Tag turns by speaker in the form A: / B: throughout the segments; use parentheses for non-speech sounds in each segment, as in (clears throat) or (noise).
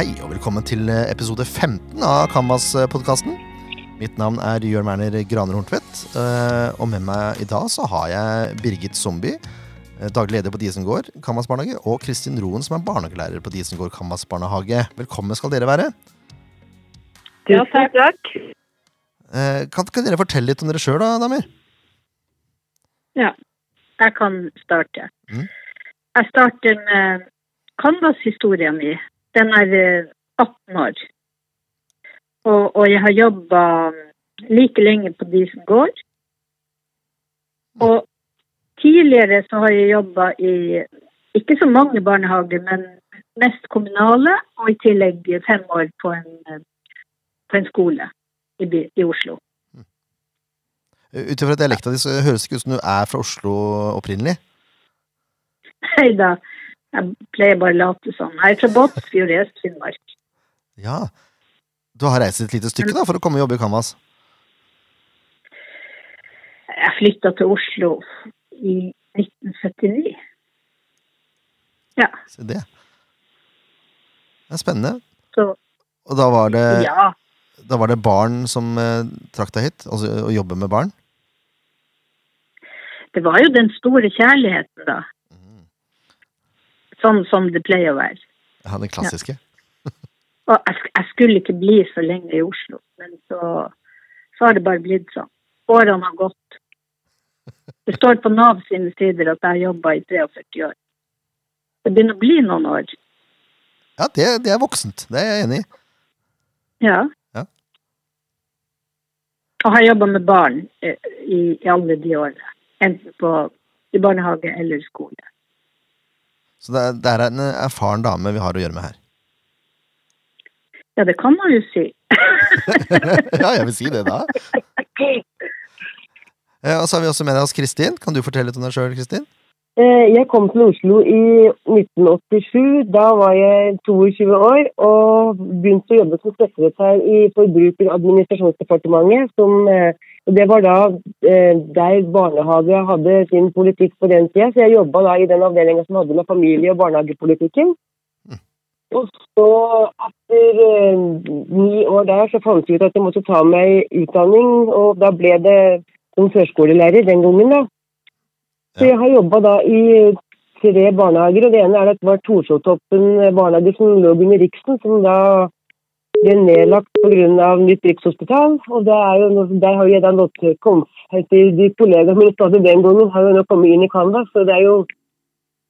A: Hei og velkommen til episode 15 av Canvas-podkasten. Mitt navn er Jørn Werner Graner Horntvedt, eh, og med meg i dag så har jeg Birgit Zombie, eh, daglig leder på Disen gård Canvas barnehage, og Kristin Roen, som er barnehagelærer på Disen gård Canvas barnehage. Velkommen skal dere være.
B: Ja, takk.
A: Eh, Kan, kan dere fortelle litt om dere sjøl, da, damer?
B: Ja, jeg kan starte.
A: Mm.
B: Jeg starter med Canvas-historien min. Den er eh, 18 år. Og, og jeg har jobba like lenge på de som går. Og tidligere så har jeg jobba i ikke så mange barnehager, men mest kommunale, og i tillegg fem år på en, eh, på en skole i, by, i Oslo.
A: Ut ifra dialekta di så høres det ikke ut som du er fra Oslo opprinnelig.
B: Nei da, jeg pleier bare å late som. Jeg er fra Båtsfjord i Øst-Finnmark.
A: Ja. Du har reist et lite stykke da for å komme og jobbe i Canvas.
B: Jeg flytta til Oslo i 1979. Ja,
A: Se det. Det er spennende.
B: så
A: Og da var det,
B: ja.
A: da var det barn som eh, trakk deg hit? Altså å jobbe med barn?
B: Det var jo den store kjærligheten, da. Sånn som det pleier å være.
A: Ja, den klassiske.
B: Og jeg, jeg skulle ikke bli så lenge i Oslo, men så, så har det bare blitt sånn. Årene har gått. Det står på Nav sine sider at jeg har jobba i 43 år. Det begynner å bli noen år.
A: Ja, det, det er voksent. Det er jeg enig i.
B: Ja.
A: Ja.
B: Og har jobba med barn i, i alle de årene. Enten på, i barnehage eller skole.
A: Så det er, det er en erfaren dame vi har å gjøre med her.
B: Ja, det kan man jo si. (laughs)
A: ja, jeg vil si det da. (laughs) Eh, Og så har vi også med oss Kristin. Kan du fortelle litt om deg sjøl, Kristin?
C: Eh, Jeg kom til Oslo i 1987. Da var jeg 22 år og begynte å jobbe som støttesekretær i Forbruker- og administrasjonsdepartementet. Som, eh, det var da eh, der barnehage hadde sin politikk på den tida. Så jeg jobba da i den avdelinga som hadde med familie- og barnehagepolitikken. Og så, etter eh, ni år der, så fant jeg ut at jeg måtte ta meg utdanning, og da ble det som førskolelærer den gangen, da. Så jeg har jobba da i tre barnehager, og det ene er at det var Torsjotoppen barnehage som lå under Riksen, som da ble nedlagt pga. nytt rikshospital. Og jo, der har jeg da lått kom, etter de kollegaene mine stadig den gangen, har jo nå kommet inn i Canvas, så det er jo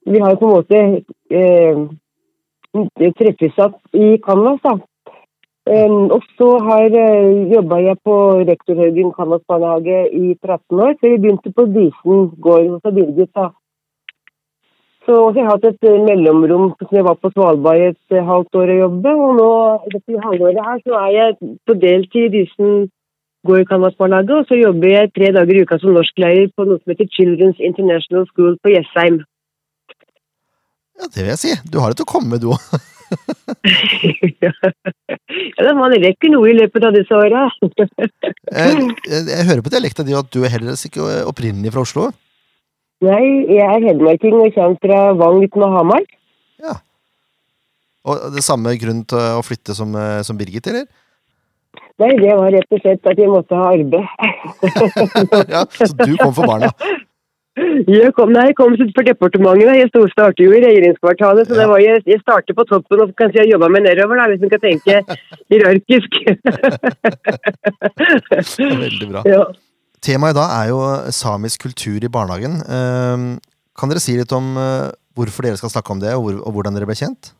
C: Vi har jo på en måte eh, treffesatt i Canvas, da. Og så har uh, jobba jeg på Rektorhaugen Canvas i 13 år, før jeg begynte på Disen gård hos Birgit. da. Så jeg har hatt et uh, mellomrom som jeg var på Svalbard et uh, halvt år å jobbe, og nå dette halvåret her så er jeg på deltid i Disen gård Canvas barnehage, og så jobber jeg tre dager i uka som norsklærer på noe som heter Children's International School på Jessheim.
A: Ja, det vil jeg si. Du har det til å komme, du òg. (laughs)
C: ja, da, man rekker noe i løpet av disse åra.
A: jeg, Jeg hører på dialekta di at du er heller ikke opprinnelig fra Oslo.
C: Nei, jeg er hedmarking og kommer fra Vang utenfor Hamar.
A: Ja. Og det samme grunn til å flytte som, eh, som Birgit, eller?
C: Nei, det var rett og slett at jeg måtte ha arbeid. (laughs)
A: ja, så du kom for barna.
C: Jeg kom, nei, jeg kom for departementet. Jeg startet jo i regjeringskvartalet, så
A: Ja.
C: det var jeg, jeg starter på toppen og kanskje jeg jobba meg nedover, da, hvis man kan tenke hierarkisk.
A: Veldig bra. (laughs)
C: ja.
A: Temaet i dag er jo samisk kultur i barnehagen. Eh, Kan dere si litt om eh, hvorfor dere skal snakke om det, og hvordan dere ble kjent?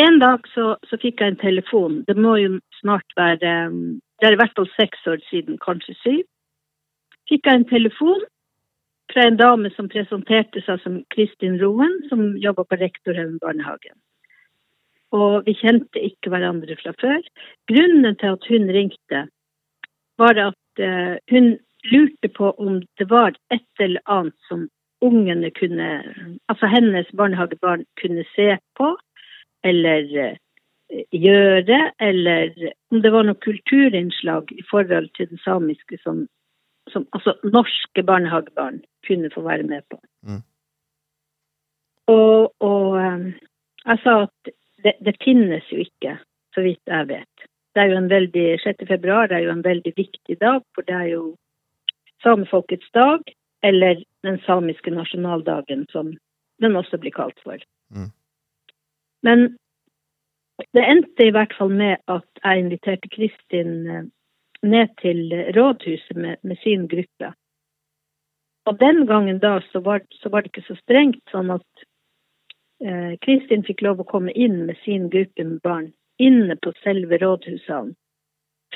B: En dag så, så fikk jeg en telefon. Det må jo snart være um, Det er i hvert fall seks år siden, kanskje syv. Fikk jeg en telefon fra en dame som presenterte seg som Kristin Roen, som jobba på Rektorhaugen barnehagen. Og vi kjente ikke hverandre fra før. Grunnen til at hun ringte, var at eh, hun lurte på om det var et eller annet som ungene kunne Altså hennes barnehagebarn kunne se på eller eh, gjøre, eller om det var noe kulturinnslag i forhold til det samiske som, som altså norske barnehagebarn kunne få være med på.
A: Mm.
B: Og, og eh, jeg sa at det, det finnes jo ikke så vidt jeg vet. Det er jo en veldig, 6. februar er jo en veldig viktig dag, for det er jo samefolkets dag, eller den samiske nasjonaldagen, som den også blir kalt for.
A: Mm.
B: Men det endte i hvert fall med at jeg inviterte Kristin eh, ned til rådhuset med, med sin gruppe. Og den gangen da så var, så var det ikke så strengt, sånn at eh, Kristin fikk lov å komme inn med sin gruppe med barn inne på selve rådhusene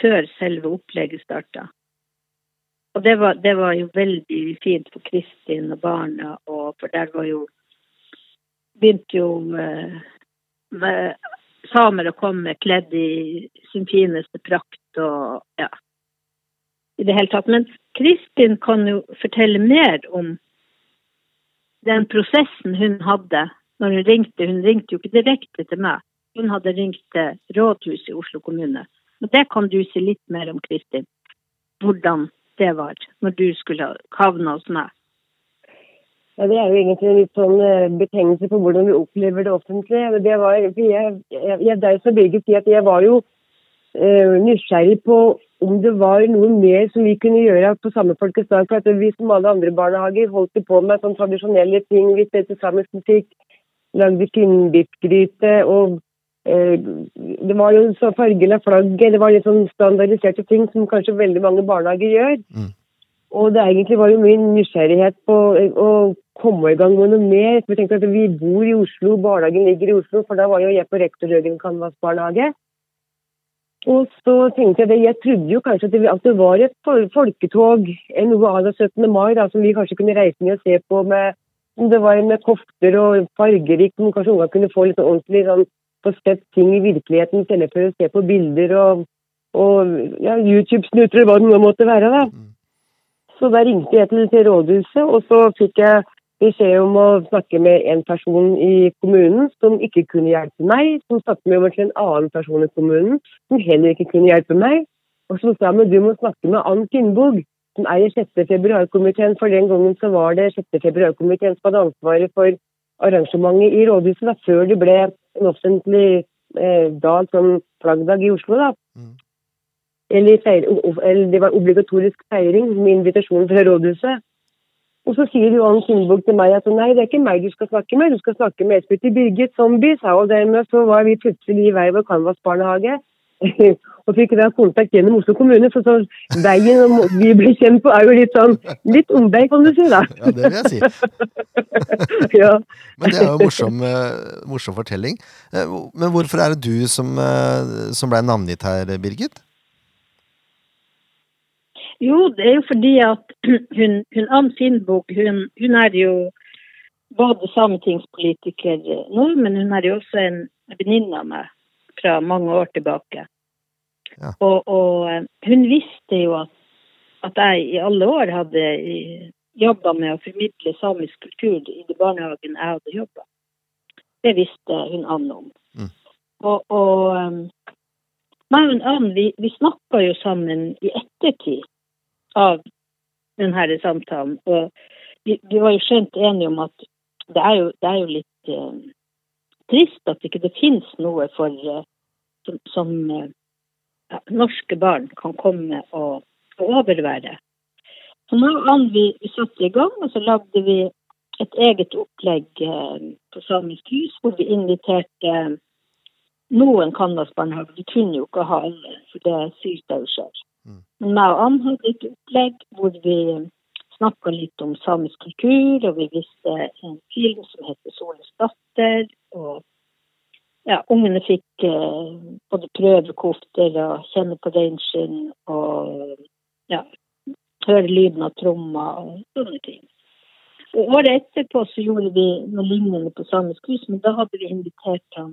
B: før selve opplegget starta. Og det var, det var, jo veldig fint for Kristin og barna, og for der var jo Begynte jo eh, samer å komme kledd i sin fineste prakt og ja. I det hele tatt. Men Kristin kan jo fortelle mer om den prosessen hun hadde når hun ringte. Hun ringte jo ikke direkte til meg. Hun hadde ringt til rådhuset i Oslo kommune. Og det kan du si litt mer om, Kristin. Hvordan det var når du skulle havne hos meg.
C: Ja, Det er jo egentlig en litt sånn uh, betegnelse på hvordan vi opplever det offentlige. Det var, jeg, jeg, jeg, der som Birgit si at jeg var jo eh, nysgjerrig på om det var noe mer som vi kunne gjøre på samme folkets dag. For at vi som alle andre barnehager holdt på med sånn tradisjonelle ting. Vi spilte samisk musikk, lagde finnbittgryte og uh, det var jo så fargen flagg. det var litt sånn standardiserte ting som kanskje veldig mange barnehager gjør.
A: Mm.
C: Og det egentlig var jo mye nysgjerrighet på å komme i gang med noe mer. Vi tenkte at vi bor i Oslo, barnehagen ligger i Oslo, for da var jo jeg på rektor Jørgen Canvas barnehage. Og så tenkte jeg det, jeg trodde jo kanskje at det, at det var et folketog, noe av det 17. mai, da, som vi kanskje kunne reise ned og se på med det var med kofter og fargerikt, om kanskje ungene kunne få litt ordentlig sånn, få sett ting i virkeligheten istedenfor å se på bilder og, og ja, YouTube-snuter hva det nå måtte være. da.
A: Mm.
C: Så da ringte jeg til, til rådhuset, og så fikk jeg beskjed om å snakke med en person i kommunen som ikke kunne hjelpe meg, som snakket med en annen person i kommunen som heller ikke kunne hjelpe meg. Og så sa at du må snakke med Ann Finnbog, som er i 6. februarkomiteen, for den gangen så var det 6. februarkomiteen som hadde ansvaret for arrangementet i rådhuset, da, før det ble en offentlig eh, dag som flaggdag i Oslo. da.
A: Mm.
C: Eller, eller, det var obligatorisk feiring med invitasjon fra rådhuset. Og så sier Johan Sundbukk til meg at nei, det er ikke meg du skal snakke med, du skal snakke med Espen Birgit Zombie, sa hun. Dermed så var vi plutselig i vei ved Canvas barnehage. (laughs) og fikk da kontakt gjennom Oslo kommune, for så veien vi ble kjent på er jo litt sånn litt omvei, kan du si, da.
A: Ja, det vil jeg si. (laughs)
C: ja.
A: Men det er jo en morsom, uh, morsom fortelling. Uh, men hvorfor er det du som, uh, som ble navngitt her, Birgit?
B: Jo, det er jo fordi at (clears throat) hun, hun Ann Finnbog, hun, hun, er jo både sametingspolitiker nå, men hun er jo også en venninne av meg fra mange år tilbake.
A: Ja.
B: Og, og, eh, hun visste jo at, at jeg i alle år hadde jobba med å formidle samisk kultur i de barnehagene jeg hadde jobba. Det visste hun Ann om.
A: Mm.
B: Og, og um, meg og Ann vi, vi snakka jo sammen i ettertid av denne samtalen. Og vi, vi, var jo skjønt enige om at det er jo, det er jo litt eh, trist at ikke det finnes noe for eh, som, som eh, ja, norske barn kan komme og, og overvære. Så nå vi, vi satte i gang, og så lagde vi et eget opplegg eh, på Samisk hus, hvor vi inviterte noen Canvas-barnehager. Vi kunne jo ikke ha alle, for det sier jeg jo sjøl. Hadde et opplegg hvor vi snakka litt om samisk kultur, og vi viste en film som heter 'Solens datter'. Og ja, ungene fikk eh, både prøvekofter og kjenne på reinskinn og ja, høre lyden av trommer og sånne ting. Og Året etterpå så gjorde vi noe lignende på Samisk hus, men da hadde vi invitert han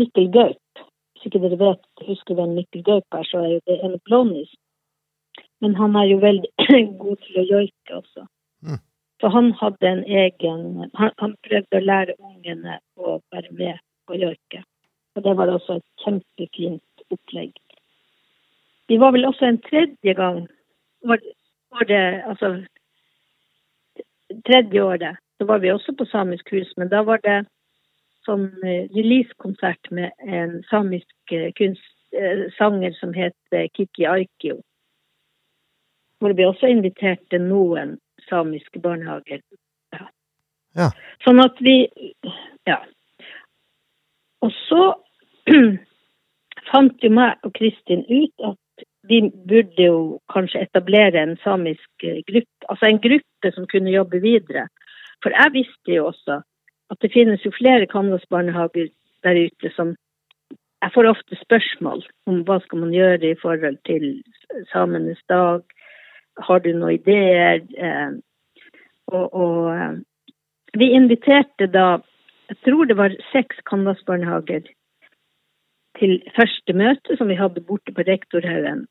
B: Mikkel Gaup ikke dere vet, husker hvem Mikkel Gaup er, så er jo det en blondis. Men han er jo veldig (clears throat) god til å joike også.
A: Mm.
B: Så han hadde en egen han, han, prøvde å lære ungene å være med på joike. Og det var også et kjempefint opplegg. Vi var vel også en tredje gang var, var det altså tredje året så var vi også på Samisk hus, men da var det sånn eh, releasekonsert med en samisk kunstsanger kunst, eh, sanger som heter Kiki Aikio. Hvor vi også inviterte noen samiske barnehager. Ja.
A: Ja.
B: Sånn at vi Ja. Og så (clears throat) fant jo meg og Kristin ut at vi burde jo kanskje etablere en samisk eh, gruppe, altså en gruppe som kunne jobbe videre. For jeg visste jo også at det finnes jo flere Canvas-barnehager der ute som Jeg får ofte spørsmål om hva skal man gjøre i forhold til samenes dag. Har du noen ideer? Eh, og, og eh, vi inviterte da Jeg tror det var seks Canvas-barnehager til første møte som vi hadde borte på Rektorhaugen.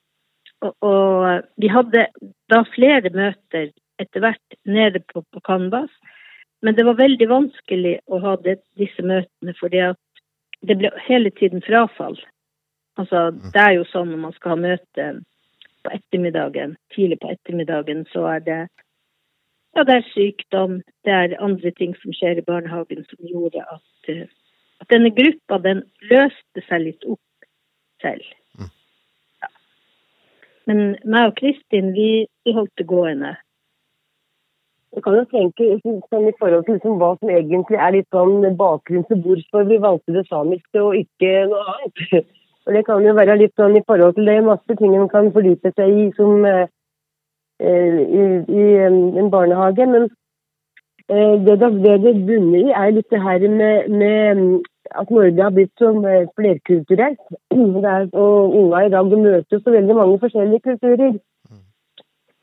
B: Og, og vi hadde da flere møter etter hvert nede på, på Canvas. Men det var veldig vanskelig å ha det, disse møtene, fordi at det ble hele tiden frafall. Altså, det er jo sånn når man skal ha møte på ettermiddagen, tidlig på ettermiddagen, så er det ja, det er sykdom, det er andre ting som skjer i barnehagen som gjorde at, eh, at denne gruppa den løste seg litt opp selv.
A: Mm.
B: Ja. Men meg og Kristin, vi, vi holdt det gående.
C: Du kan jo tenke sånn, i forhold til liksom, hva som egentlig er litt sånn bakgrunnen til hvorfor vi valgte det samiske og ikke noe annet. (laughs) Og Det kan jo være litt sånn i forhold til det masse ting man kan fordype seg i som eh, eh, i, i en barnehage. Men eh, det det, det bunner i, er litt det her med, med at Norge har blitt så eh, flerkulturelt. (clears throat) Er, og unga i dag møter jo så veldig mange forskjellige kulturer.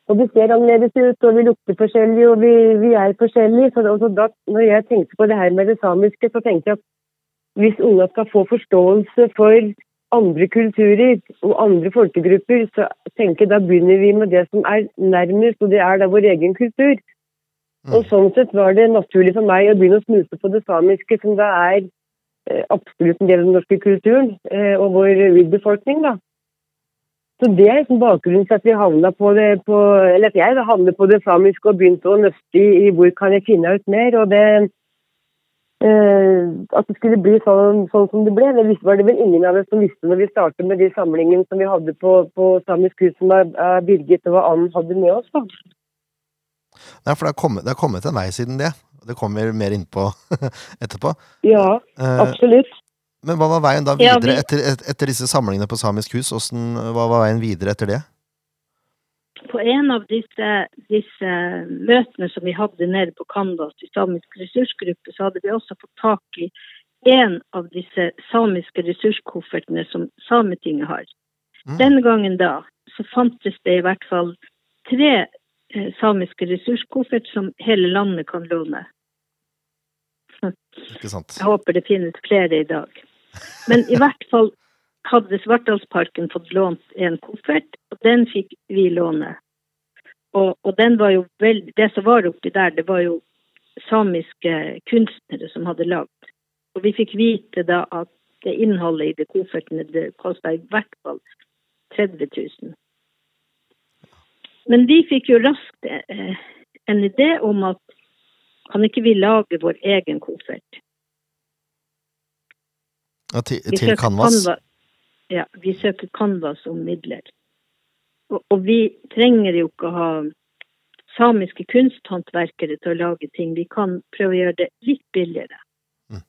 C: Og det ser annerledes ut, og vi lukter forskjellig, og vi, vi er forskjellige. Så, så da, når jeg tenkte på det her med det samiske, så tenkte jeg at hvis unga skal få forståelse for andre kulturer og andre folkegrupper, så tenker jeg da begynner vi med det som er nærmest, og det er da vår egen kultur. Og sånn sett var det naturlig for meg å begynne å snuse på det samiske, som da er eh, absolutt en del av den norske kulturen eh, og vår urbefolkning, da. Så det er liksom bakgrunnen til at vi havna på det på, eller at jeg havnet på det samiske og begynte å nøste i, i hvor kan jeg finne ut mer. og det eh, At det skulle bli sånn, sånn som det ble, det visste- var det vel ingen av oss som visste når vi startet med de samlingene som vi hadde på, på Samisk hus som Birgit og Ann hadde med oss. da.
A: Nei, for det har kommet, det har kommet en vei siden det. Det kommer mer innpå (laughs) etterpå.
C: Ja,
A: Eh,
C: absolutt.
A: Men hva var veien da
B: Ja,
A: videre
B: vi-
A: etter, et, etter disse samlingene på Samisk hus? Hvordan, hva var veien videre etter det?
B: På en av disse, disse møtene som vi hadde nede på Kandas i samisk ressursgruppe, så hadde vi også fått tak i en av disse samiske ressurskoffertene som Sametinget har.
A: Mm.
B: Denne gangen da, så fantes det i hvert fall tre eh, samiske ressurskoffert som hele landet kan låne. Jeg håper det finnes flere i dag. Men i hvert fall hadde Svartdalsparken fått lånt en koffert, og den fikk vi låne. Og, og den var jo vel, det som var oppi der, det var jo samiske kunstnere som hadde lagd. Og vi fikk vite da at det innholdet i de koffertene det kosta i hvert fall 30 000. Men vi fikk jo raskt eh, en idé om at kan ikke vi lage vår egen koffert?
A: Ja, til, til Canvas?
B: Ja, vi søker Canvas om midler. Og, og vi trenger jo ikke å ha samiske kunsthåndverkere til å lage ting. Vi kan prøve å gjøre det litt billigere.
A: Mm.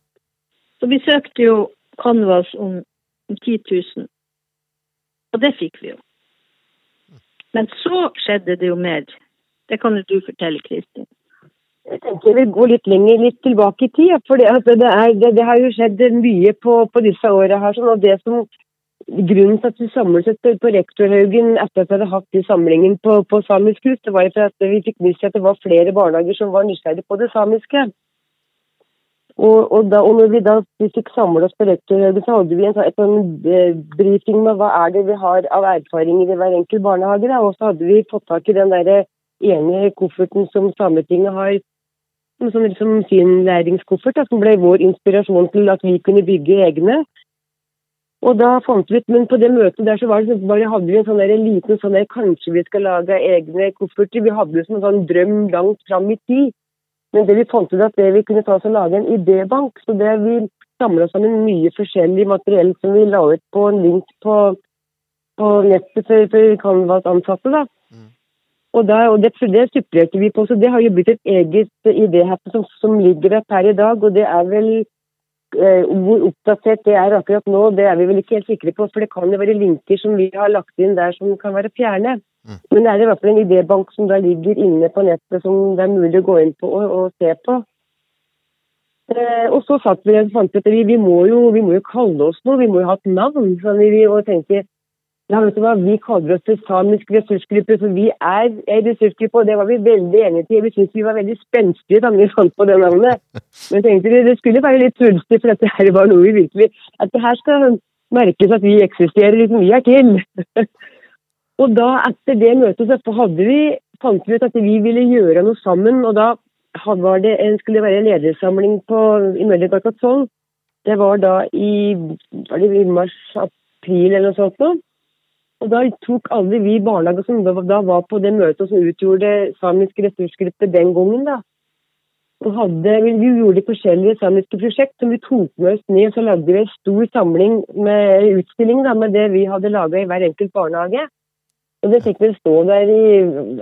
B: Så vi søkte jo Canvas om, om 10 000. Og det fikk vi jo. Men så skjedde det jo mer. Det kan jo du fortelle, Kristin.
C: Jeg tenker vi går litt lenger, litt tilbake i tid. For det, altså, det, det, det har jo skjedd mye på, på disse åra her. Sånn, og det som, grunnen til at vi samlet oss på Rektorhaugen etter at vi hadde hatt de samlingen på, på samisk hus, det var at vi fikk nyss at det var flere barnehager som var nysgjerrige på det samiske. Og, og, da, og når vi da vi fikk samle oss på Rektorhaugen, så hadde vi en, sånn- et sånn eh, briefing med hva er det vi har av erfaringer i hver enkelt barnehage. Da. Og så hadde vi fått tak i den der ene kofferten som Sametinget har som sånn liksom fin læringskoffert, da, som ble vår inspirasjon til at vi kunne bygge egne. Og da fant vi ut, men på det møtet der så var det, sånn- bare hadde vi en sånn der, liten sånn der, kanskje vi skal lage egne kofferter. Vi hadde jo en sånn drøm langt fram i tid. Men det vi fant ut at det vi kunne ta oss og lage en idébank. Så det vi samla sammen mye forskjellig materiell som vi la ut på en link på, på nettet for, for Canvas-ansatte. da. Og, da, og det, det supplerte vi på, så det har jo blitt et eget idéhefte som, som ligger der per i dag. Og det er vel eh, Hvor oppdatert det er akkurat nå, det er vi vel ikke helt sikre på. For det kan jo være linker som vi har lagt inn der som kan være fjerne.
A: Mm.
C: Men det er i hvert fall en idébank som da ligger inne på nettet som det er mulig å gå inn på og, og se på. Eh, og så satt vi og fant ut at vi, vi, må jo, vi må jo kalle oss noe, vi må jo ha et navn. Så vi, og tenkte ja, vet du hva, vi kaller oss til samisk ressursgruppe, for vi er en ressursgruppe, og det var vi veldig enige til. Vi syntes vi var veldig spenstige da vi fant på det navnet. (laughs) Men tenkte vi, det skulle være litt svulstig, for dette her var noe vi virkelig At det her skal merkes at vi eksisterer, liksom vi er til. (laughs) og da, etter det møtet, så hadde vi, fant vi ut at vi ville gjøre noe sammen, og da var det en, skulle det være en ledersamling på, i Møller klokka. Det var da i, var det i mars-april eller noe sånt. Nå. Og da tok alle vi barnehager som da, var på det møtet som utgjorde samisk ressursgruppe den gangen, da. Og hadde, vi gjorde forskjellige samiske prosjekt som vi tok med oss ned. Så lagde vi en stor samling med utstilling da, med det vi hadde laga i hver enkelt barnehage. Og det fikk vi stå der i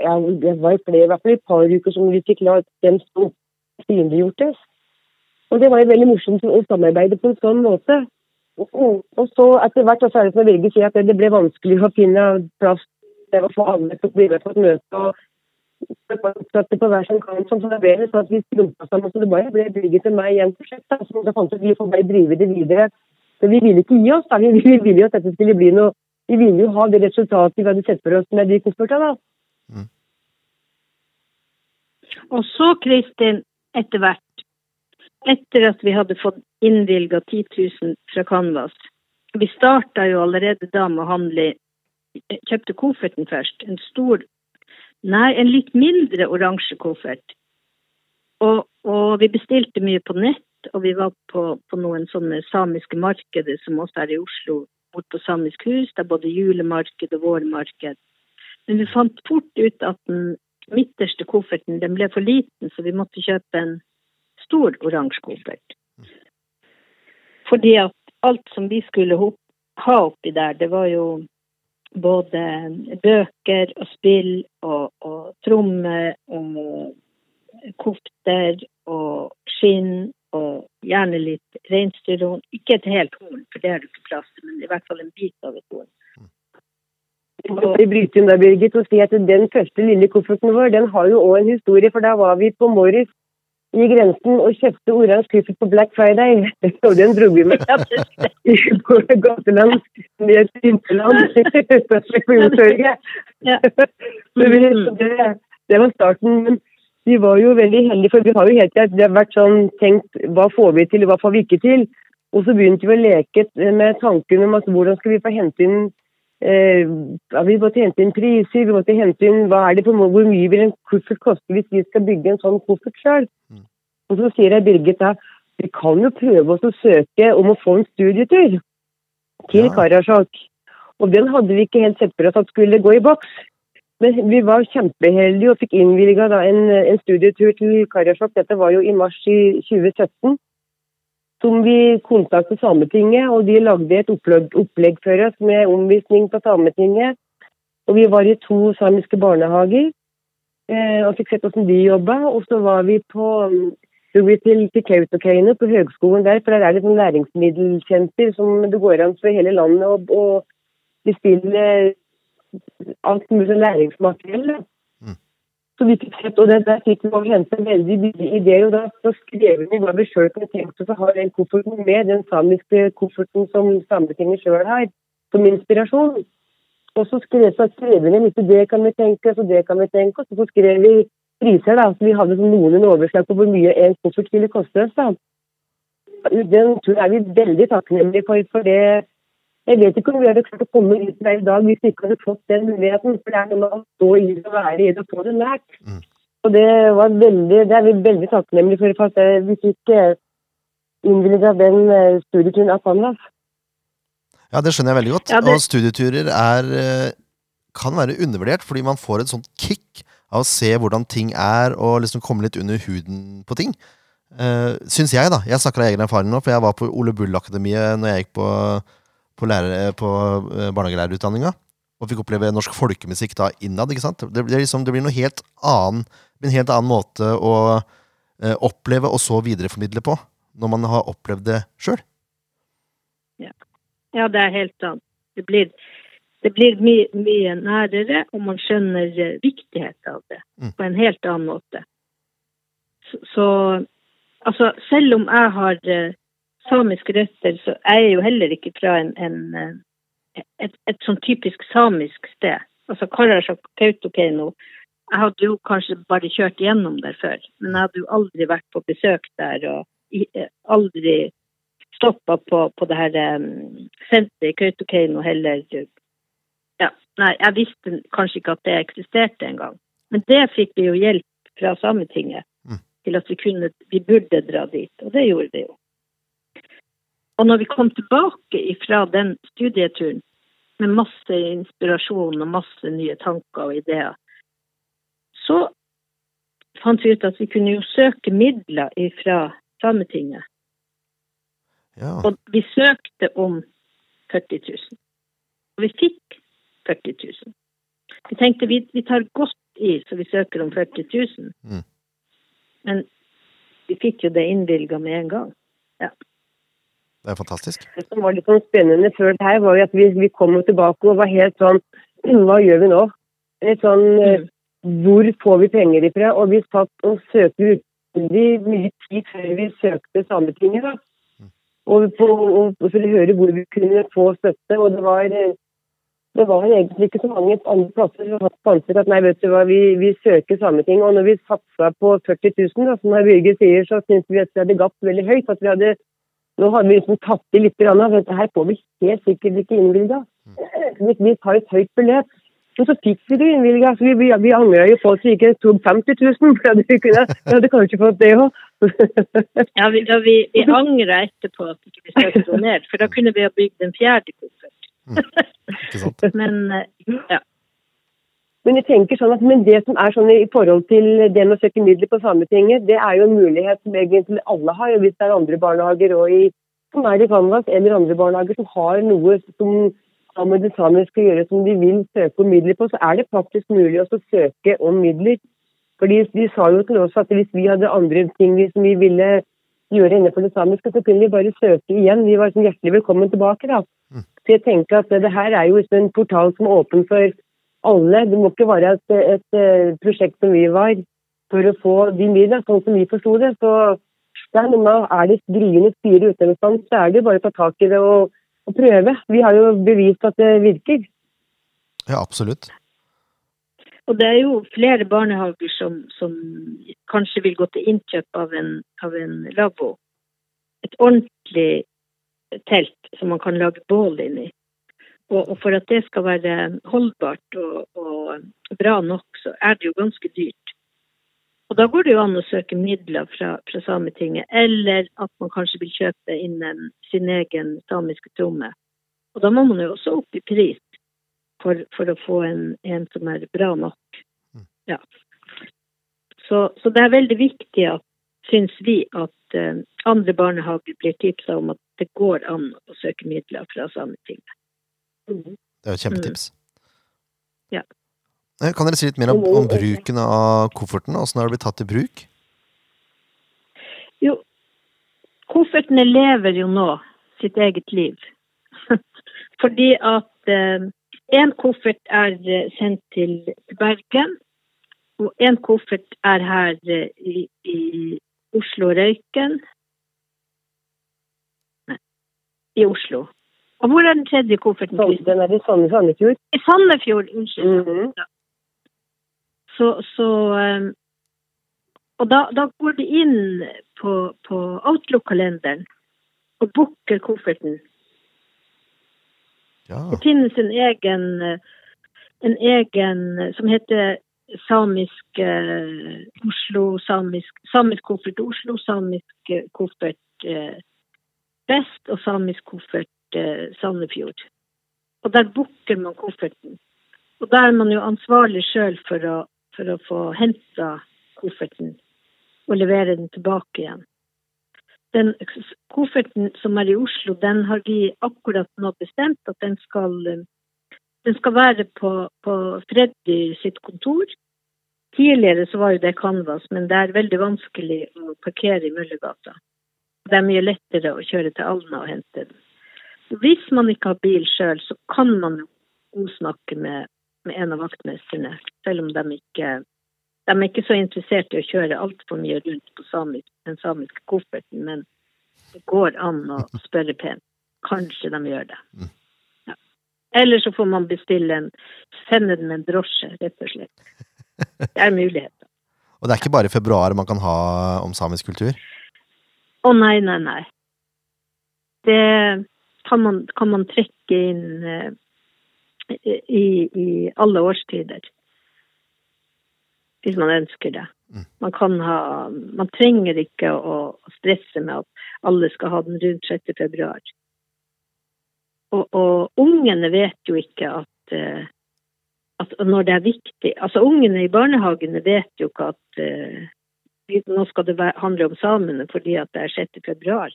C: ja, det var i flere, i hvert fall et par uker som vi fikk la den stå synliggjortes. Og det var veldig morsomt å samarbeide på en sånn måte. Og så etter hvert så er det som si sier, at det ble vanskelig å finne plass til å få alle til å bli med på et møte. og oppsatte på hver sin kant, sånn som det ble sånn at vi skrumpa sammen. Så det bare ble Birgit til meg igjen en prosjekt. Så da fant ut at vi får bare drive det videre. Så vi ville ikke gi oss. da, Vi, vi ville jo at dette skulle bli noe Vi ville jo ha det resultatet vi hadde sett for oss med de koffertene. da.
B: Og så, Kristin, etter hvert, etter at vi hadde fått innvilga 10 000 fra Canvas Vi starta jo allerede da med å handle Kjøpte kofferten først. En stor Nei, en litt mindre oransje koffert. Og, og vi bestilte mye på nett, og vi var på, på noen sånne samiske markeder som også er i Oslo, bort på Samisk hus. Det er både julemarked og vårmarked. Men vi fant fort ut at den midterste kofferten den ble for liten, så vi måtte kjøpe en stor oransje koffert. Fordi at alt som vi skulle ha oppi der, det var jo både bøker og spill og, og trommer og kofter og skinn og gjerne litt reinsdyrhorn. Ikke et helt horn, for det har du ikke plass til, men i hvert fall en bit av et horn.
C: Vi bryter inn der, Birgit, og si at Den første lille kofferten vår den har jo òg en historie. for Da var vi på Morris i grensen og kjøpte oransje kuffert på Black Friday. Og den dro vi med på gateland på Yotorget.
B: Ja.
C: Så vi, det, det var starten. Men vi var jo veldig heldige, for vi har jo helt klart det har vært sånn tenkt hva får vi til, hva får vi ikke til. Og så begynte vi å leke med tanken om at hvordan skal vi få hente inn ja, Vi måtte hente inn priser, vi måtte hente inn hva er det på, hvor mye vil en koffert koste hvis vi skal bygge en sånn koffert sjøl.
A: Mm.
C: Og så sier jeg Birgit da vi kan jo prøve oss å søke om å få en studietur til
A: Ja.
C: Karasjok. Og den hadde vi ikke helt sett for oss at skulle gå i boks. Men vi var kjempeheldige og fikk innvilga en, en studietur til Karasjok. Dette var jo i mars i 2017. Som vi kontaktet Sametinget, og de lagde et opplegg, opplegg for oss med omvisning på Sametinget. Og vi var i to samiske barnehager eh, og fikk sett hvordan de jobba. Og så var vi på så vi til, til Kautokeino på høgskolen der, for der er det sånn næringsmiddelsenter som det går an for hele landet å bestille alt mulig læringsmateriell. Så vi fikk sett, og det, der fikk vi hente veldig billige ideer. og Da så skrev vi hva vi sjøl kunne tenkt oss å ha den kofferten med, den samiske kofferten som Sametinget sjøl har, som inspirasjon. Og så skrev, så skrev vi litt det kan vi tenke oss, og det kan vi tenke oss. Og så skrev vi priser, da. Så vi hadde sånn noen overslag på hvor mye en koffert ville koste oss. da. Den tror er vi veldig takknemlige for, for det jeg vet ikke om vi hadde klart å komme ut der i dag hvis vi ikke hadde fått den muligheten. For det er noe med å stå i det og være i det og få det lært.
A: Mm.
C: Og det var veldig, det er vi veldig takknemlige for, at eh, vi fikk eh, innvilga den eh, studieturen av Canvas.
A: Ja, det skjønner jeg veldig godt.
B: Ja, det-
A: Og studieturer er, kan være undervurdert, fordi man får et sånt kick av å se hvordan ting er, og liksom komme litt under huden på ting. Uh, Syns jeg, da. Jeg snakker av egen erfaring nå, for jeg var på Ole Bull-akademiet når jeg gikk på, på, lærer, på uh, barnehagelærerutdanninga. Og fikk oppleve norsk folkemusikk da innad. ikke sant? Det, det, liksom, det blir noe helt annen, en helt annen måte å eh, oppleve og så videreformidle på, når man har opplevd det sjøl.
B: Ja. ja, det er helt sant. Det blir, det blir mye, mye nærere, og man skjønner viktigheten av det mm. på en helt annen måte. Så, så Altså, selv om jeg har samiske røtter, så er jeg jo heller ikke fra en, en, uh, et, et, sånn typisk samisk sted. Altså Karasjok, Kautokeino. Jeg hadde jo kanskje bare kjørt gjennom der før, men jeg hadde jo aldri vært på besøk der og uh, aldri stoppa på, på det her um, senteret i Kautokeino heller. Ja, nei, jeg visste kanskje ikke at det eksisterte engang. Men det fikk vi jo hjelp fra Sametinget til at vi kunne Vi burde dra dit, og det gjorde vi jo. Og når vi kom tilbake fra den studieturen med masse inspirasjon og masse nye tanker og ideer, så fant vi ut at vi kunne jo søke midler fra Sametinget.
A: Ja.
B: Og vi søkte om 40 000. Og vi fikk 40 000. Vi tenkte vi, vi tar godt i, så vi søker om 40 000. Mm. Men vi fikk jo det innvilga med en gang. Ja.
A: Det er fantastisk.
C: Det som var litt sånn spennende før det her, var jo at vi, vi kom tilbake og var helt sånn (clears throat) Hva gjør vi nå? Litt sånn mm. Hvor får vi penger ifra? Og vi satt og søkte utrolig mye tid før vi søkte Sametinget. da. Mm. Og, på, og, og for å høre hvor vi kunne få støtte. Og det var det var egentlig ikke så mange andre plasser som fant ut at nei, vet du hva, vi, vi søker Sametinget. Og når vi satsa på 40 000, da, som herr Birger sier, så syntes vi at vi hadde gapt veldig høyt. at vi hadde nå hadde vi liksom tatt i litt, grann, for dette her får vi helt sikkert ikke innvilga. Vi, vi tar et høyt beløp. Og så fikk vi det innvilga. Vi, vi, vi angra jo på at vi ikke tok 50 000, for vi, kunne, vi hadde kanskje fått det òg. (laughs)
B: ja, vi, ja, vi, vi angra etterpå at vi ikke søkte ned, for da kunne vi ha bygd en fjerde koffert.
A: Mm. (laughs)
B: men eh, ja.
C: Men jeg tenker sånn at men det som er sånn i forhold til det med å søke midler på Sametinget, det er jo en mulighet som egentlig alle har. Hvis det er andre barnehager og i, som er i Canvas eller andre barnehager som har noe som med det samiske å gjøre som de vil søke om midler på, så er det faktisk mulig å søke om midler. Fordi De sa jo til oss at hvis vi hadde andre ting som vi ville gjøre innenfor det samiske, så kunne vi bare søke igjen. Vi var sånn hjertelig velkommen tilbake. da. Så jeg tenker at det her er jo en portal som er åpen for alle. Det må ikke være et, et, et eh, prosjekt som vi var for å få de midlene, sånn som vi forsto det. Så det er, noe er det gryende styre utøverstand, så er det bare å ta tak i det og, og, prøve. Vi har jo bevist at det virker.
A: Ja, absolutt.
B: Og det er jo flere barnehager som, som kanskje vil gå til innkjøp av en, av en lavvo. Et ordentlig telt som man kan lage bål inni. Og, og, for at det skal være holdbart og, og, bra nok, så er det jo ganske dyrt. Og da går det jo an å søke midler fra, fra Sametinget, eller at man kanskje vil kjøpe inn en, sin egen samiske tromme. Og da må man jo også opp i pris for, for å få en, en, som er bra nok. Mm. Ja. Så, så, det er veldig viktig, at, syns vi, at uh, andre barnehager blir tipsa om at det går an å søke midler fra Sametinget.
A: Mm. Det er jo et kjempetips.
B: Mm. Ja.
A: Eh, kan dere si litt mer om, om bruken av kofferten? Åssen har det blitt tatt i bruk?
B: Jo, koffertene lever jo nå sitt eget liv. (laughs) Fordi at eh, en koffert er eh, sendt til Bergen, og en koffert er her eh, i, i Oslo Røyken, i Oslo. Og hvor er den tredje kofferten?
C: Den er i Sandefjord.
B: I Sandefjord, unnskyld. Mm -hmm. ja. Så, så um, Og da, da, går de inn på, på Outlook-kalenderen og booker kofferten.
A: Ja.
B: Det finnes en egen, en egen som heter samisk uh, Oslo, samisk, samisk koffert Oslo, samisk koffert uh, Vest og samisk koffert eh, Sandefjord. Og der booker man kofferten. Og da er man jo ansvarlig sjøl for, for å få henta kofferten og levere den tilbake igjen. Den kofferten som er i Oslo, den har vi akkurat nå bestemt at den skal, den skal være på, på Freddy sitt kontor. Tidligere så var jo det Canvas, men det er veldig vanskelig å parkere i Møllergata. Det er mye lettere å kjøre til Alna og hente den. Hvis man ikke har bil sjøl, så kan man jo snakke med, med, en av vaktmesterne, selv om de ikke de er ikke så interessert i å kjøre altfor mye rundt på samisk, den samiske kofferten, men det går an å spørre pent. Kanskje de gjør det. Mm. Ja. Eller så får man bestille en Sende den med en drosje, rett og slett. Det er muligheter.
A: og det er ikke bare i februar man kan ha om samisk kultur?
B: Å nei, nei, nei. Det kan man, kan man trekke inn uh, i, i alle årstider hvis man ønsker det. Mm. Man, kan ha, man trenger ikke å, stresse med at alle skal ha den rundt 6. februar. Og, og ungene vet jo ikke at, uh, at, når det er viktig Altså ungene i barnehagene vet jo ikke at uh, nå skal det handle om samene fordi at det er 6. februar.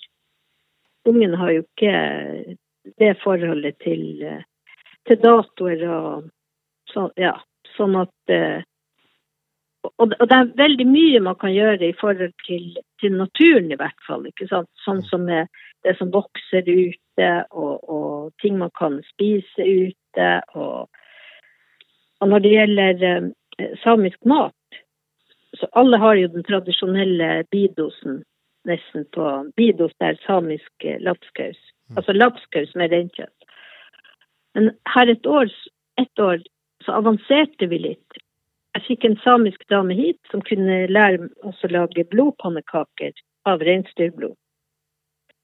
B: Ungene har jo ikke det forholdet til, til datoer og så, ja, sånn at og, det er veldig mye man kan gjøre i forhold til, til naturen, i hvert fall. ikke sant? Sånn som som det som vokser ute, og, og ting man kan spise ute. Og, og når det gjelder eh, samisk mat, så alle har jo den tradisjonelle bidosen nesten på Bidos er samisk eh, lapskaus. Mm. Altså lapskaus med reinkjøtt. Men her et år, et år så avanserte vi litt jeg fikk en samisk dame hit som kunne lære oss å lage blodpannekaker av reinsdyrblod.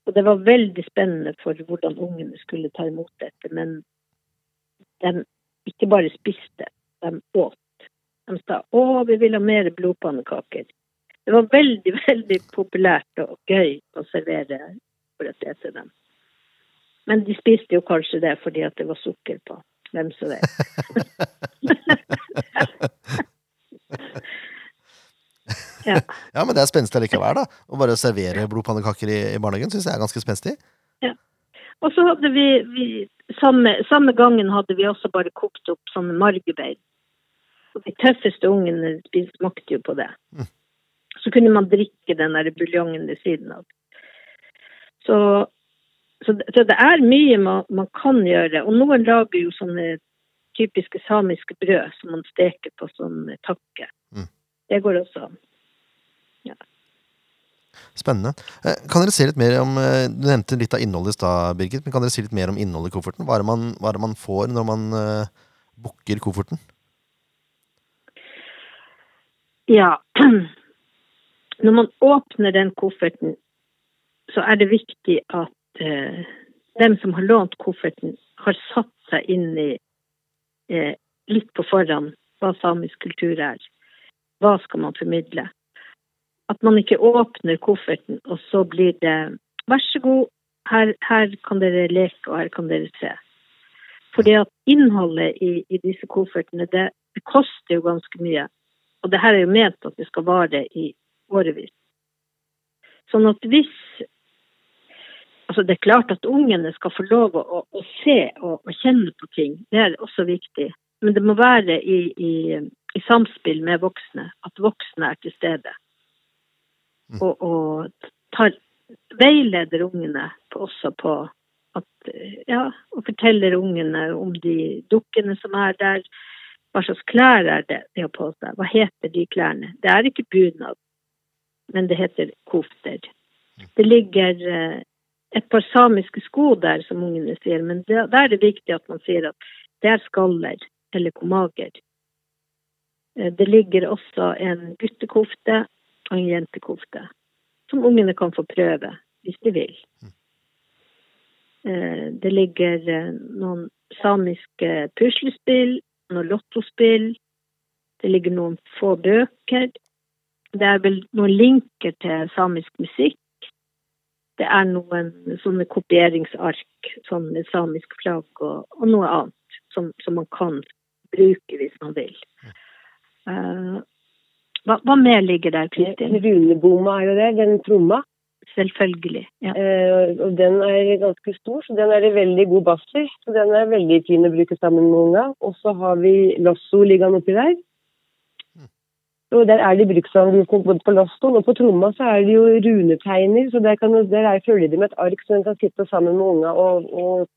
B: Og det var veldig spennende for hvordan ungene skulle ta imot dette. Men de ikke bare spiste, de åt. De sa 'Å, vi vil ha mer blodpannekaker'. Det var veldig, veldig populært og gøy å servere det til dem. Men de spiste jo kanskje det fordi at det var sukker på. Hvem som vet. (laughs)
A: ja. ja, men det er spenstig likevel, da. Å bare servere blodpannekaker i, i barnehagen syns jeg er ganske spenstig.
B: Ja. Og så hadde vi, vi samme, samme, gangen hadde vi også bare kokt opp sånne margebein. Og de tøffeste ungene smakte jo på det. Mm. Så kunne man drikke den der buljongen ved siden av. Så så, så, det er mye man, man, kan gjøre. Og noen lager jo sånne typiske samiske brød som man steker på som takke. Mm. Det går også an. Ja.
A: Spennende. Eh, kan dere si litt mer om eh, Du nevnte litt av innholdet i stad, Birgit. Men kan dere si litt mer om innholdet i kofferten? Hva er det man, er det man får når man uh, booker kofferten?
B: Ja. (clears throat) Når man åpner den kofferten, så er det viktig at eh, dem som har lånt kofferten, har satt seg inn i eh, litt på forhånd hva samisk kultur er. Hva skal man formidle? At man ikke åpner kofferten, og så blir det vær så god, her, her kan dere leke, og her kan dere se. Fordi at innholdet i, i disse koffertene, det, det, koster jo ganske mye. Og det her er jo ment at det skal vare i årevis. Sånn at hvis Altså, det er klart at ungene skal få lov å, å se og, og, kjenne på ting. Det er også viktig. Men det må være i, i, i samspill med voksne. At voksne er til stede. Mm. Og, og tar, veileder ungene på, også på at Ja, og forteller ungene om de dukkene som er der. Hva slags klær er det de har på seg? Hva heter de klærne? Det er ikke bunad, men det heter kofter. Det ligger eh, et par samiske sko der, som ungene sier, men da er det viktig at man sier at det er skaller eller komager. Eh, det ligger også en guttekofte og en jentekofte, som ungene kan få prøve hvis de vil. Eh, det ligger noen samiske puslespill, noen lottospill. Det ligger noen få bøker. Det er vel noen linker til samisk musikk det er noen sånne kopieringsark sånn med samisk flagg og, og, noe annet som, som, man kan bruke hvis man vil. Uh, hva, hva mer ligger der, Kristin?
C: Runebomma er jo det, den tromma.
B: Selvfølgelig. Ja.
C: Uh, og den er ganske stor, så den er det veldig god bass i. Så den er veldig fin å bruke sammen med unga. Og så har vi lasso liggende oppi der. Og der er det bruksanvisning både på lastoen og på tromma så er det jo runetegner. Så der, kan, der er følger de med et ark så en kan sitte sammen med unga og, og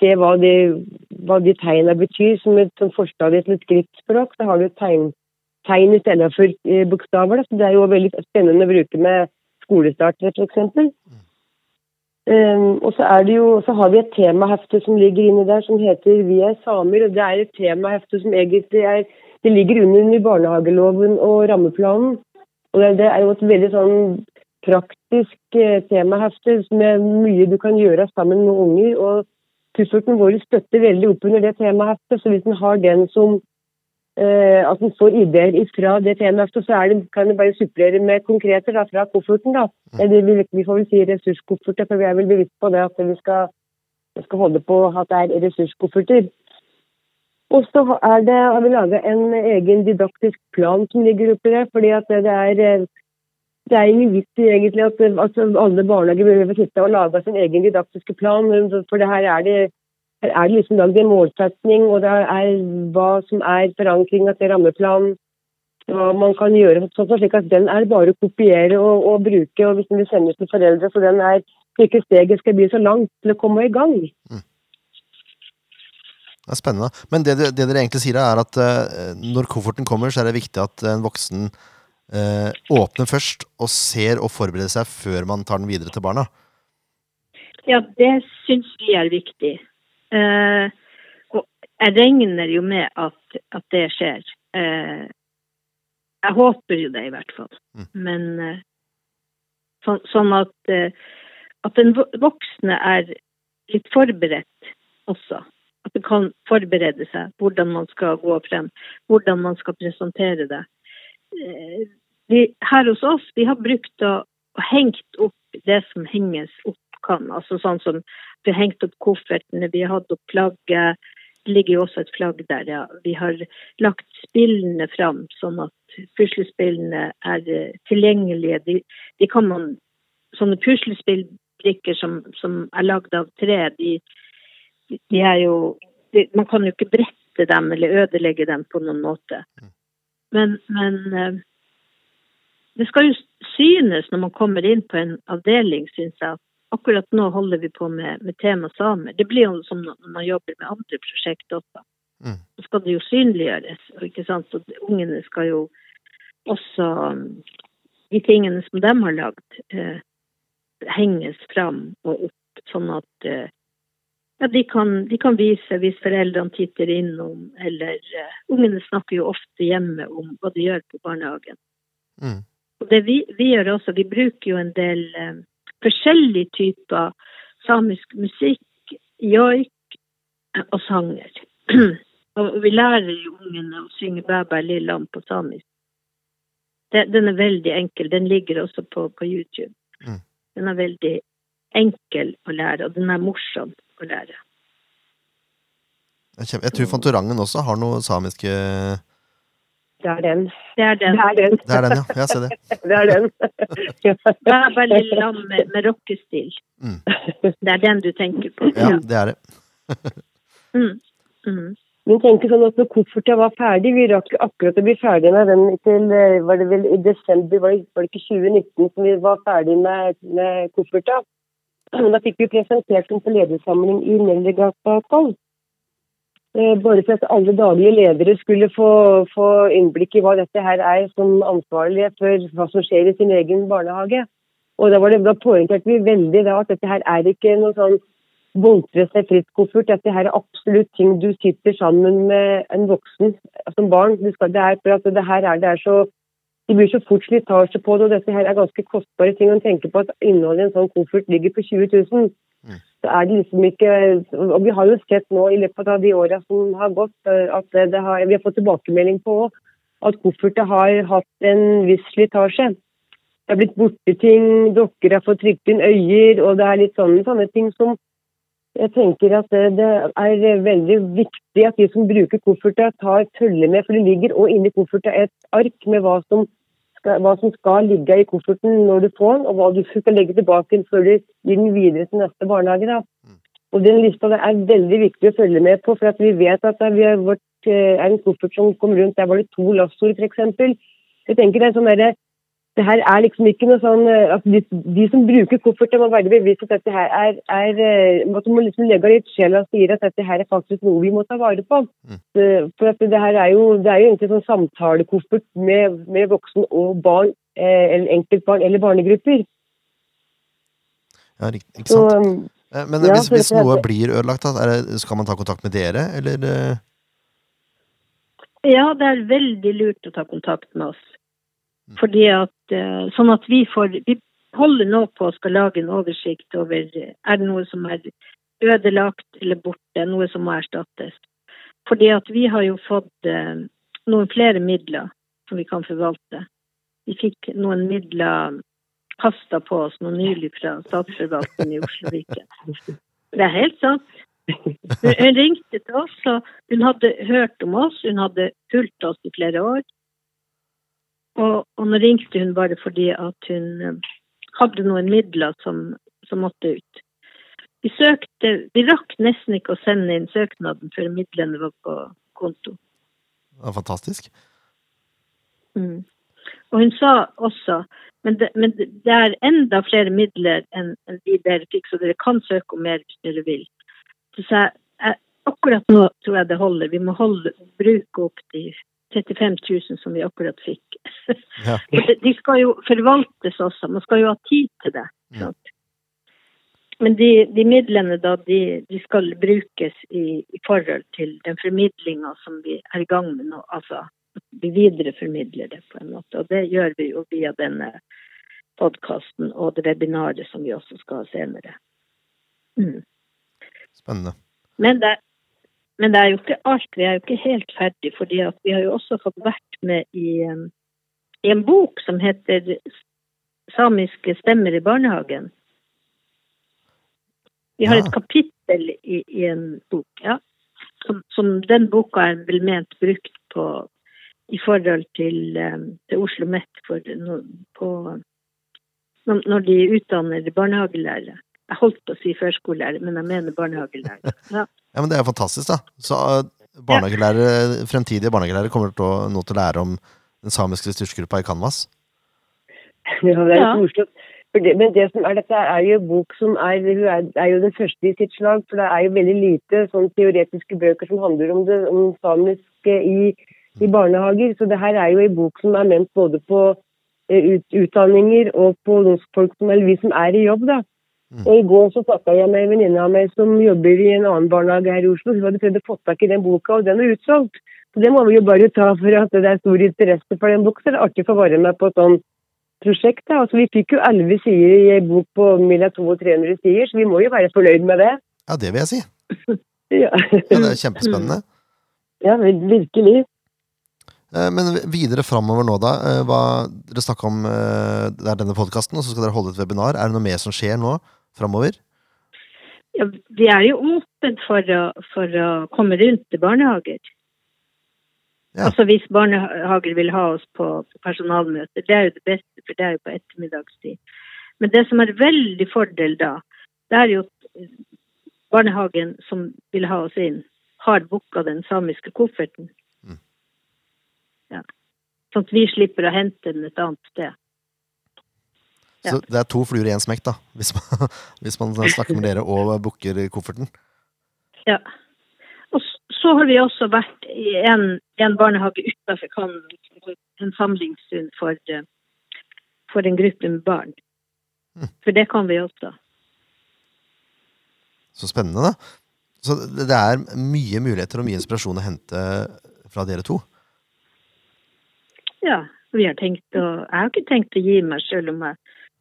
C: se hva de, hva de tegna betyr. Som et som forstadie til et skriftspråk så har du tegn, tegn i stedet for eh, bokstaver. Da. Så det er jo veldig spennende å bruke med skolestartere, f.eks. Um, og så, er det jo, så har vi et temahefte som ligger inni der som heter 'Vi er samer'. og Det er et temahefte som egentlig er Det ligger under barnehageloven og rammeplanen. Og det, er jo et veldig sånn praktisk eh, temahefte med mye du kan gjøre sammen med unger. og Kufferten vår støtter veldig opp under det temaheftet, så hvis en har den som eh, at en får ideer fra det temaheftet, så det, kan en bare supplere med konkreter da, fra kofferten. da. Eller vi, vi får vel si ressurskofferter, for vi er vel bevisst på det at vi skal, vi skal holde på at det er ressurskofferter. Og så det, har vi laga en egen didaktisk plan som ligger oppi der. fordi at det er det er ingen vits i egentlig at, at alle barnehager behøver sitte og lage sin egen didaktiske plan. For det her er det, her er det liksom lagd en målsetning, og det er hva som er forankringa til rammeplanen. Hva man kan gjøre sånn slik at den er bare å kopiere og, og bruke. og Hvis den vil sendes til foreldre, så den er ikke steget skal bli så langt til å komme i gang. Mm.
A: Det er spennende. Men det, det, dere egentlig sier, er at uh, når kofferten kommer, så er det viktig at en voksen uh, åpner først og ser og forbereder seg før man tar den videre til barna.
B: Ja, det syns vi er viktig. Uh, og jeg regner jo med at, at det skjer. Jeg håper jo det, i hvert fall. Mm. Men så, sånn at, at den voksne er litt forberedt også. At det kan forberede seg hvordan man skal gå frem, hvordan man skal presentere det. Vi, her hos oss vi har brukt å, å hengt opp det som henges opp kan. Altså sånn som vi har hengt opp koffertene, vi har hatt opp flagget. Det ligger jo også et flagg der, ja. Vi har lagt spillene fram, sånn at puslespillene er eh, tilgjengelige. De, de kan man Sånne puslespillbrikker som, som er lagd av tre, de, de er jo de, Man kan jo ikke brette dem eller ødelegge dem på noen måte. Mm. Men, men eh, det skal jo synes når man kommer inn på en avdeling, syns jeg, at akkurat nå holder vi på med, med tema samer. Det blir jo som når man jobber med andre prosjekter også. Mm. Så skal det jo synliggjøres. ikke sant? Og ungene skal jo også De tingene som de har lagd, eh, henges fram og opp, sånn at eh, ja, de kan, de kan, vise hvis foreldrene titter innom, eller uh, Ungene snakker jo ofte hjemme om hva de gjør på barnehagen. Mm. Og det vi, vi, gjør også, vi bruker jo en del uh, forskjellige typer samisk musikk, joik og sanger. (clears throat) Og vi lærer jo ungene å synge 'Bæ lille på samisk. Den er veldig enkel. Den ligger også på, på YouTube. Mm. Den er veldig enkel å lære, og den er morsom å lære.
A: Jeg tror Fantorangen også har noe samiske
C: det er den.
B: Det er den.
C: Det er den,
A: det er den ja. Jeg ser det. (laughs)
C: det er den.
B: det er veldig lam med, med rockestil. Mm. Det er den du tenker på.
A: Ja, det er det. (laughs)
B: mm. Mm.
C: Men tenker sånn at når kofferta var ferdig, vi rakk akkurat å bli ferdig med den til eh, var det vel i desember, var det, var det ikke 2019 som vi var ferdig med, med kofferten? Da fikk vi presentert den på ledersamling i Nellergata 12. Eh, bare for at alle daglige ledere skulle få, få, innblikk i hva dette her er som ansvarlige for hva som skjer i sin egen barnehage. Og Da var det, da poengterte vi veldig da, at dette her er ikke noe sånn boltre seg fritt-koffert. Dette her er absolutt ting du sitter sammen med en voksen som barn. Det, skal, det er for at det her er, det er så det blir så fort slitasje på det, og dette her er ganske kostbare ting. å tenke på at innholdet i en sånn koffert ligger på 20 000. Mm så er det liksom ikke Og vi har jo sett nå i løpet av de åra som har gått, eh, at har, vi har fått tilbakemelding på at koffertet har hatt en viss slitasje. Det er blitt borte ting, dokker har fått trykt inn øyer, og det er litt sånne, sånne ting som Jeg tenker at det, det er veldig viktig at de som bruker koffertet, tar følge med. For det ligger òg inni kofferten et ark med hva som, skal, hva som skal ligge i kofferten når du får den, og hva du skal legge tilbake før du gir den videre til neste barnehage. Da. Og Den lista er veldig viktig å følge med på, for vi vet at det er, vårt, eh, en koffert som kommer rundt, der var det to lastord f.eks. Jeg tenker det er sånn det her er liksom ikke noe sånn eh, at de, de som bruker kofferter, må være bevisst at dette her er, er eh, at du må liksom legge litt sjel og sier at dette her er faktisk noe vi må ta vare på.
A: Mm.
C: For at det her er jo, det er jo egentlig sånn samtalekoffert med, med voksen og barn, eh, eller enkeltbarn eller barnegrupper.
A: Ja, riktig, ikke sant?
C: Så,
A: Eh, Men
C: ja,
A: hvis, hvis
C: det-
A: noe blir ødelagt, er det, skal man ta kontakt med dere, eller?
B: Ja, det er veldig lurt å ta kontakt med oss. Fordi at, eh, sånn at vi får Vi holder nå på å skal lage en oversikt over er det noe som er ødelagt eller borte, noe som må erstattes. Fordi at vi har jo fått eh, noen flere midler som vi kan forvalte. Vi fikk noen midler kasta på oss noe nylig fra statsforvalteren i Oslo-Viken. Det er helt sant. Hun ringte til oss, og hun hadde hørt om oss. Hun hadde fulgt oss i flere år. Og, og nå ringte hun bare fordi at hun eh, hadde noen midler som, som måtte ut. Vi søkte Vi rakk nesten ikke å sende inn søknaden før midlene var på konto.
A: Det var fantastisk.
B: Mm. Og hun sa også men det, men det er enda flere midler enn de dere fikk, så dere kan søke om mer hvis dere vil. Så sa jeg, jeg akkurat nå tror jeg det holder. Vi må holde, bruke opp de 35 000 som vi akkurat fikk. (laughs)
A: Ja.
B: De, skal jo forvaltes også, man skal jo ha tid til det. Sant? Men de, de midlene da, de, de skal brukes i, i forhold til den formidlinga som vi er i gang med nå. Altså vi videreformidler det på en måte. Og det gjør vi jo via denne podkasten og det webinaret som vi også skal ha senere. Mm.
A: Spennende.
B: Men det, men det er jo ikke alt. Vi er jo ikke helt ferdig, fordi vi har jo også fått vært med i, i en bok som heter 'Samiske stemmer i barnehagen'. Vi har
A: Ja.
B: et kapittel i, i en bok, ja. Som, som den boka er vel ment brukt på i forhold til, til Oslo Met for, på, når, når de utdanner barnehagelærere. Jeg holdt på å si førskolelærer, men jeg mener barnehagelærer. (laughs) Ja.
A: Ja, men Det er fantastisk, da. Så eh, barnehagelærere, fremtidige barnehagelærere kommer til å, nå til å lære om den samiske ressursgruppa i Canvas.
C: Ja, det er morsomt. Det, men det som er, dette er jo en bok som er, er, er jo den første i sitt slag. For det er jo veldig lite sånn teoretiske bøker som handler om det om samiske i, i barnehager. Så det her er jo en bok som er ment både på eh, ut, utdanninger og på folk som eller vi som er i jobb. da.
A: Mm.
C: Og I går så snakka jeg med en venninne av meg som jobber i en annen barnehage her i Oslo. Hun hadde prøvd å få tak i den boka, og den er utsolgt. Så det må vi jo bare ta for at det er stor interesse for den boka. Så det er artig å få være med på et sånt prosjekt. Da. Altså, vi fikk jo elleve sider i en bok på mellom 200 og 300 sider, så vi må jo være fornøyd med det.
A: Ja, det vil jeg si. (laughs)
C: Ja,
A: Ja, det er kjempespennende.
C: ja vir- virkelig.
A: Eh, Men videre framover nå, da. eh, Hva, dere snakka om eh, det er denne podkasten, og så skal dere holde et webinar. Er det noe mer som skjer nå framover?
B: Ja, vi er jo åpne for for å komme rundt til barnehager.
A: Ja.
B: Altså hvis barnehager vil ha oss på personalmøter. Det er jo det beste, for det er jo på ettermiddagstid. Men det som er veldig fordel da, det er jo at barnehagen som vil ha oss inn, har booka den samiske kofferten.
A: Mm.
B: Ja. Sånn at vi slipper å hente den et annet sted. Ja.
A: Så det er to fluer i én smekk, da. Hvis man, (laughs) hvis man snakker med dere og booker kofferten.
B: Ja. Og så har vi også vært i en, en barnehage utenfor Cannes, en samlingsstund for, eh, for en gruppe med barn.
A: Mm.
B: For det kan vi også.
A: Så spennende, da. Så det det er mye muligheter og mye inspirasjon å hente fra dere to.
B: Ja, vi har tenkt å, jeg har ikke tenkt å gi meg selv om jeg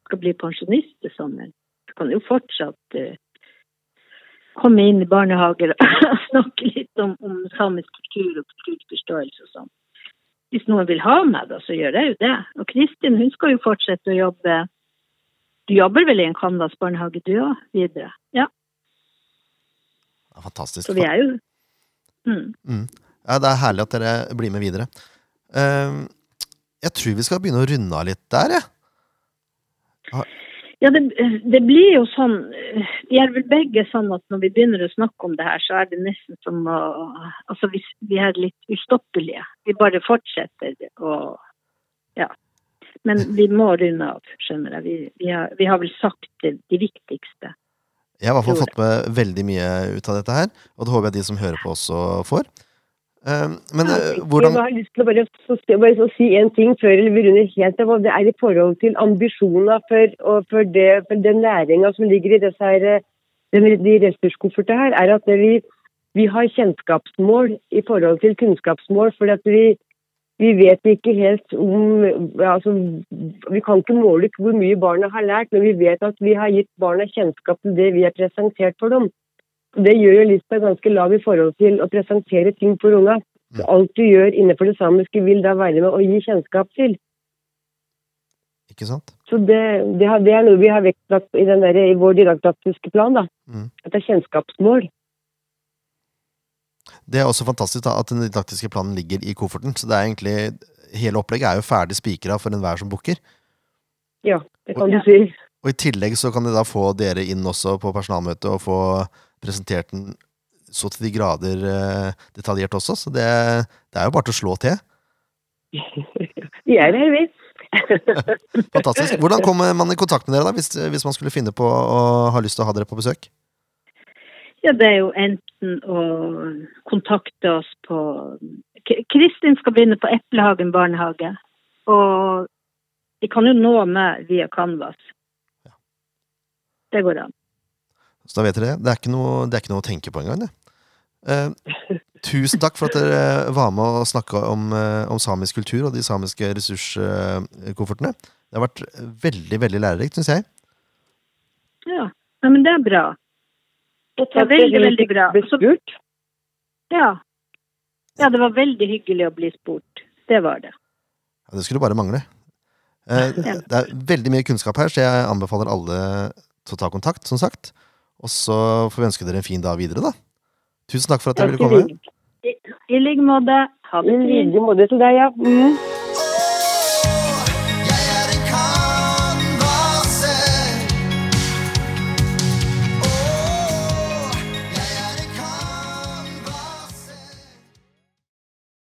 B: skal bli pensjonister sammen du kan jo fortsatt uh, komme inn i barnehager og (laughs) snakke litt om, om samisk kultur og kulturforståelse og sånn. Hvis noen vil ha meg, da, så gjør jeg jo det. Og Kristin hun skal jo fortsette å jobbe Du jobber vel i en Canvas barnehage du òg, videre? Ja.
A: Fantastisk.
B: Så vi er jo mm.
A: Ja, det er herlig at dere blir med videre. Uh, jeg tror vi skal begynne å runde av litt der, jeg.
B: Ja, det, det blir jo sånn Vi er vel begge sånn at når vi begynner å snakke om det her, så er det nesten som å Altså, vi, vi er litt ustoppelige. Vi bare fortsetter å Ja. Men vi må runde av, skjønner jeg. Vi, vi, har, vi har vel sagt det, de viktigste.
A: Jeg har i hvert fall fått med veldig mye ut av dette her, og det håper jeg de som hører på også får. Eh, men
B: Ja,
A: eh, hvordan
C: Jeg har lyst til å bare, så, bare så si en ting før vi runder helt av. Det er i forhold til ambisjoner for, for, det, for den læringa som ligger i disse her, eh, de ressurskoffertene her, er at vi, vi har kjennskapsmål i forhold til kunnskapsmål. for at vi, vi vet ikke helt om altså, Vi kan ikke måle hvor mye barna har lært, men vi vet at vi har gitt barna kjennskap til det vi har presentert for dem. Det gjør jo Lisbeth ganske lav i forhold til å presentere ting for unga. Så alt du gjør innenfor det samiske vil da være med å gi kjennskap til.
A: Ikke sant?
C: Så det, det, har, det er noe vi har vektlagt i, den der, i vår didaktiske plan. da.
A: Mm.
C: At det er kjennskapsmål.
A: Det er også fantastisk da, at den didaktiske planen ligger i kofferten. Så det er egentlig, hele opplegget er jo ferdig spikra for enhver som booker.
C: Ja, det kan
B: og,
C: du si.
A: Og i tillegg så kan de da få dere inn også på personalmøtet og få presentert den så til de grader eh, detaljert også. Så det, det er jo bare til å slå til. (laughs)
C: Vi er her, (laughs) vi.
A: Fantastisk. Hvordan kommer man i kontakt med dere da, hvis, hvis man skulle finne på å ha lyst til å ha dere på besøk?
B: Ja, det er jo enten å kontakte oss på Kristin skal begynne på Eplehagen barnehage. Og de kan jo nå meg via Canvas. Det går an.
A: Så da vet dere det. Det er ikke noe, det er ikke noe å tenke på engang, det. Eh, tusen takk for at dere var med og snakka om, eh, om samisk kultur og de samiske ressurskoffertene. Det har vært veldig, veldig lærerikt, syns jeg.
B: Ja, ja men det er bra.
C: Det
B: er veldig, veldig bra.
C: Spurt.
B: Ja. ja, det var veldig hyggelig å bli spurt. Det var det.
A: Ja, det skulle bare mangle. Eh, (laughs) det er veldig mye kunnskap her, så jeg anbefaler alle til å ta kontakt, som sagt. Og så får vi ønske dere en fin dag videre, da. Tusen takk for at dere ville komme.
B: I, i like måte. Ha
C: I
B: det fint.
C: like måte til deg, ja. Mm.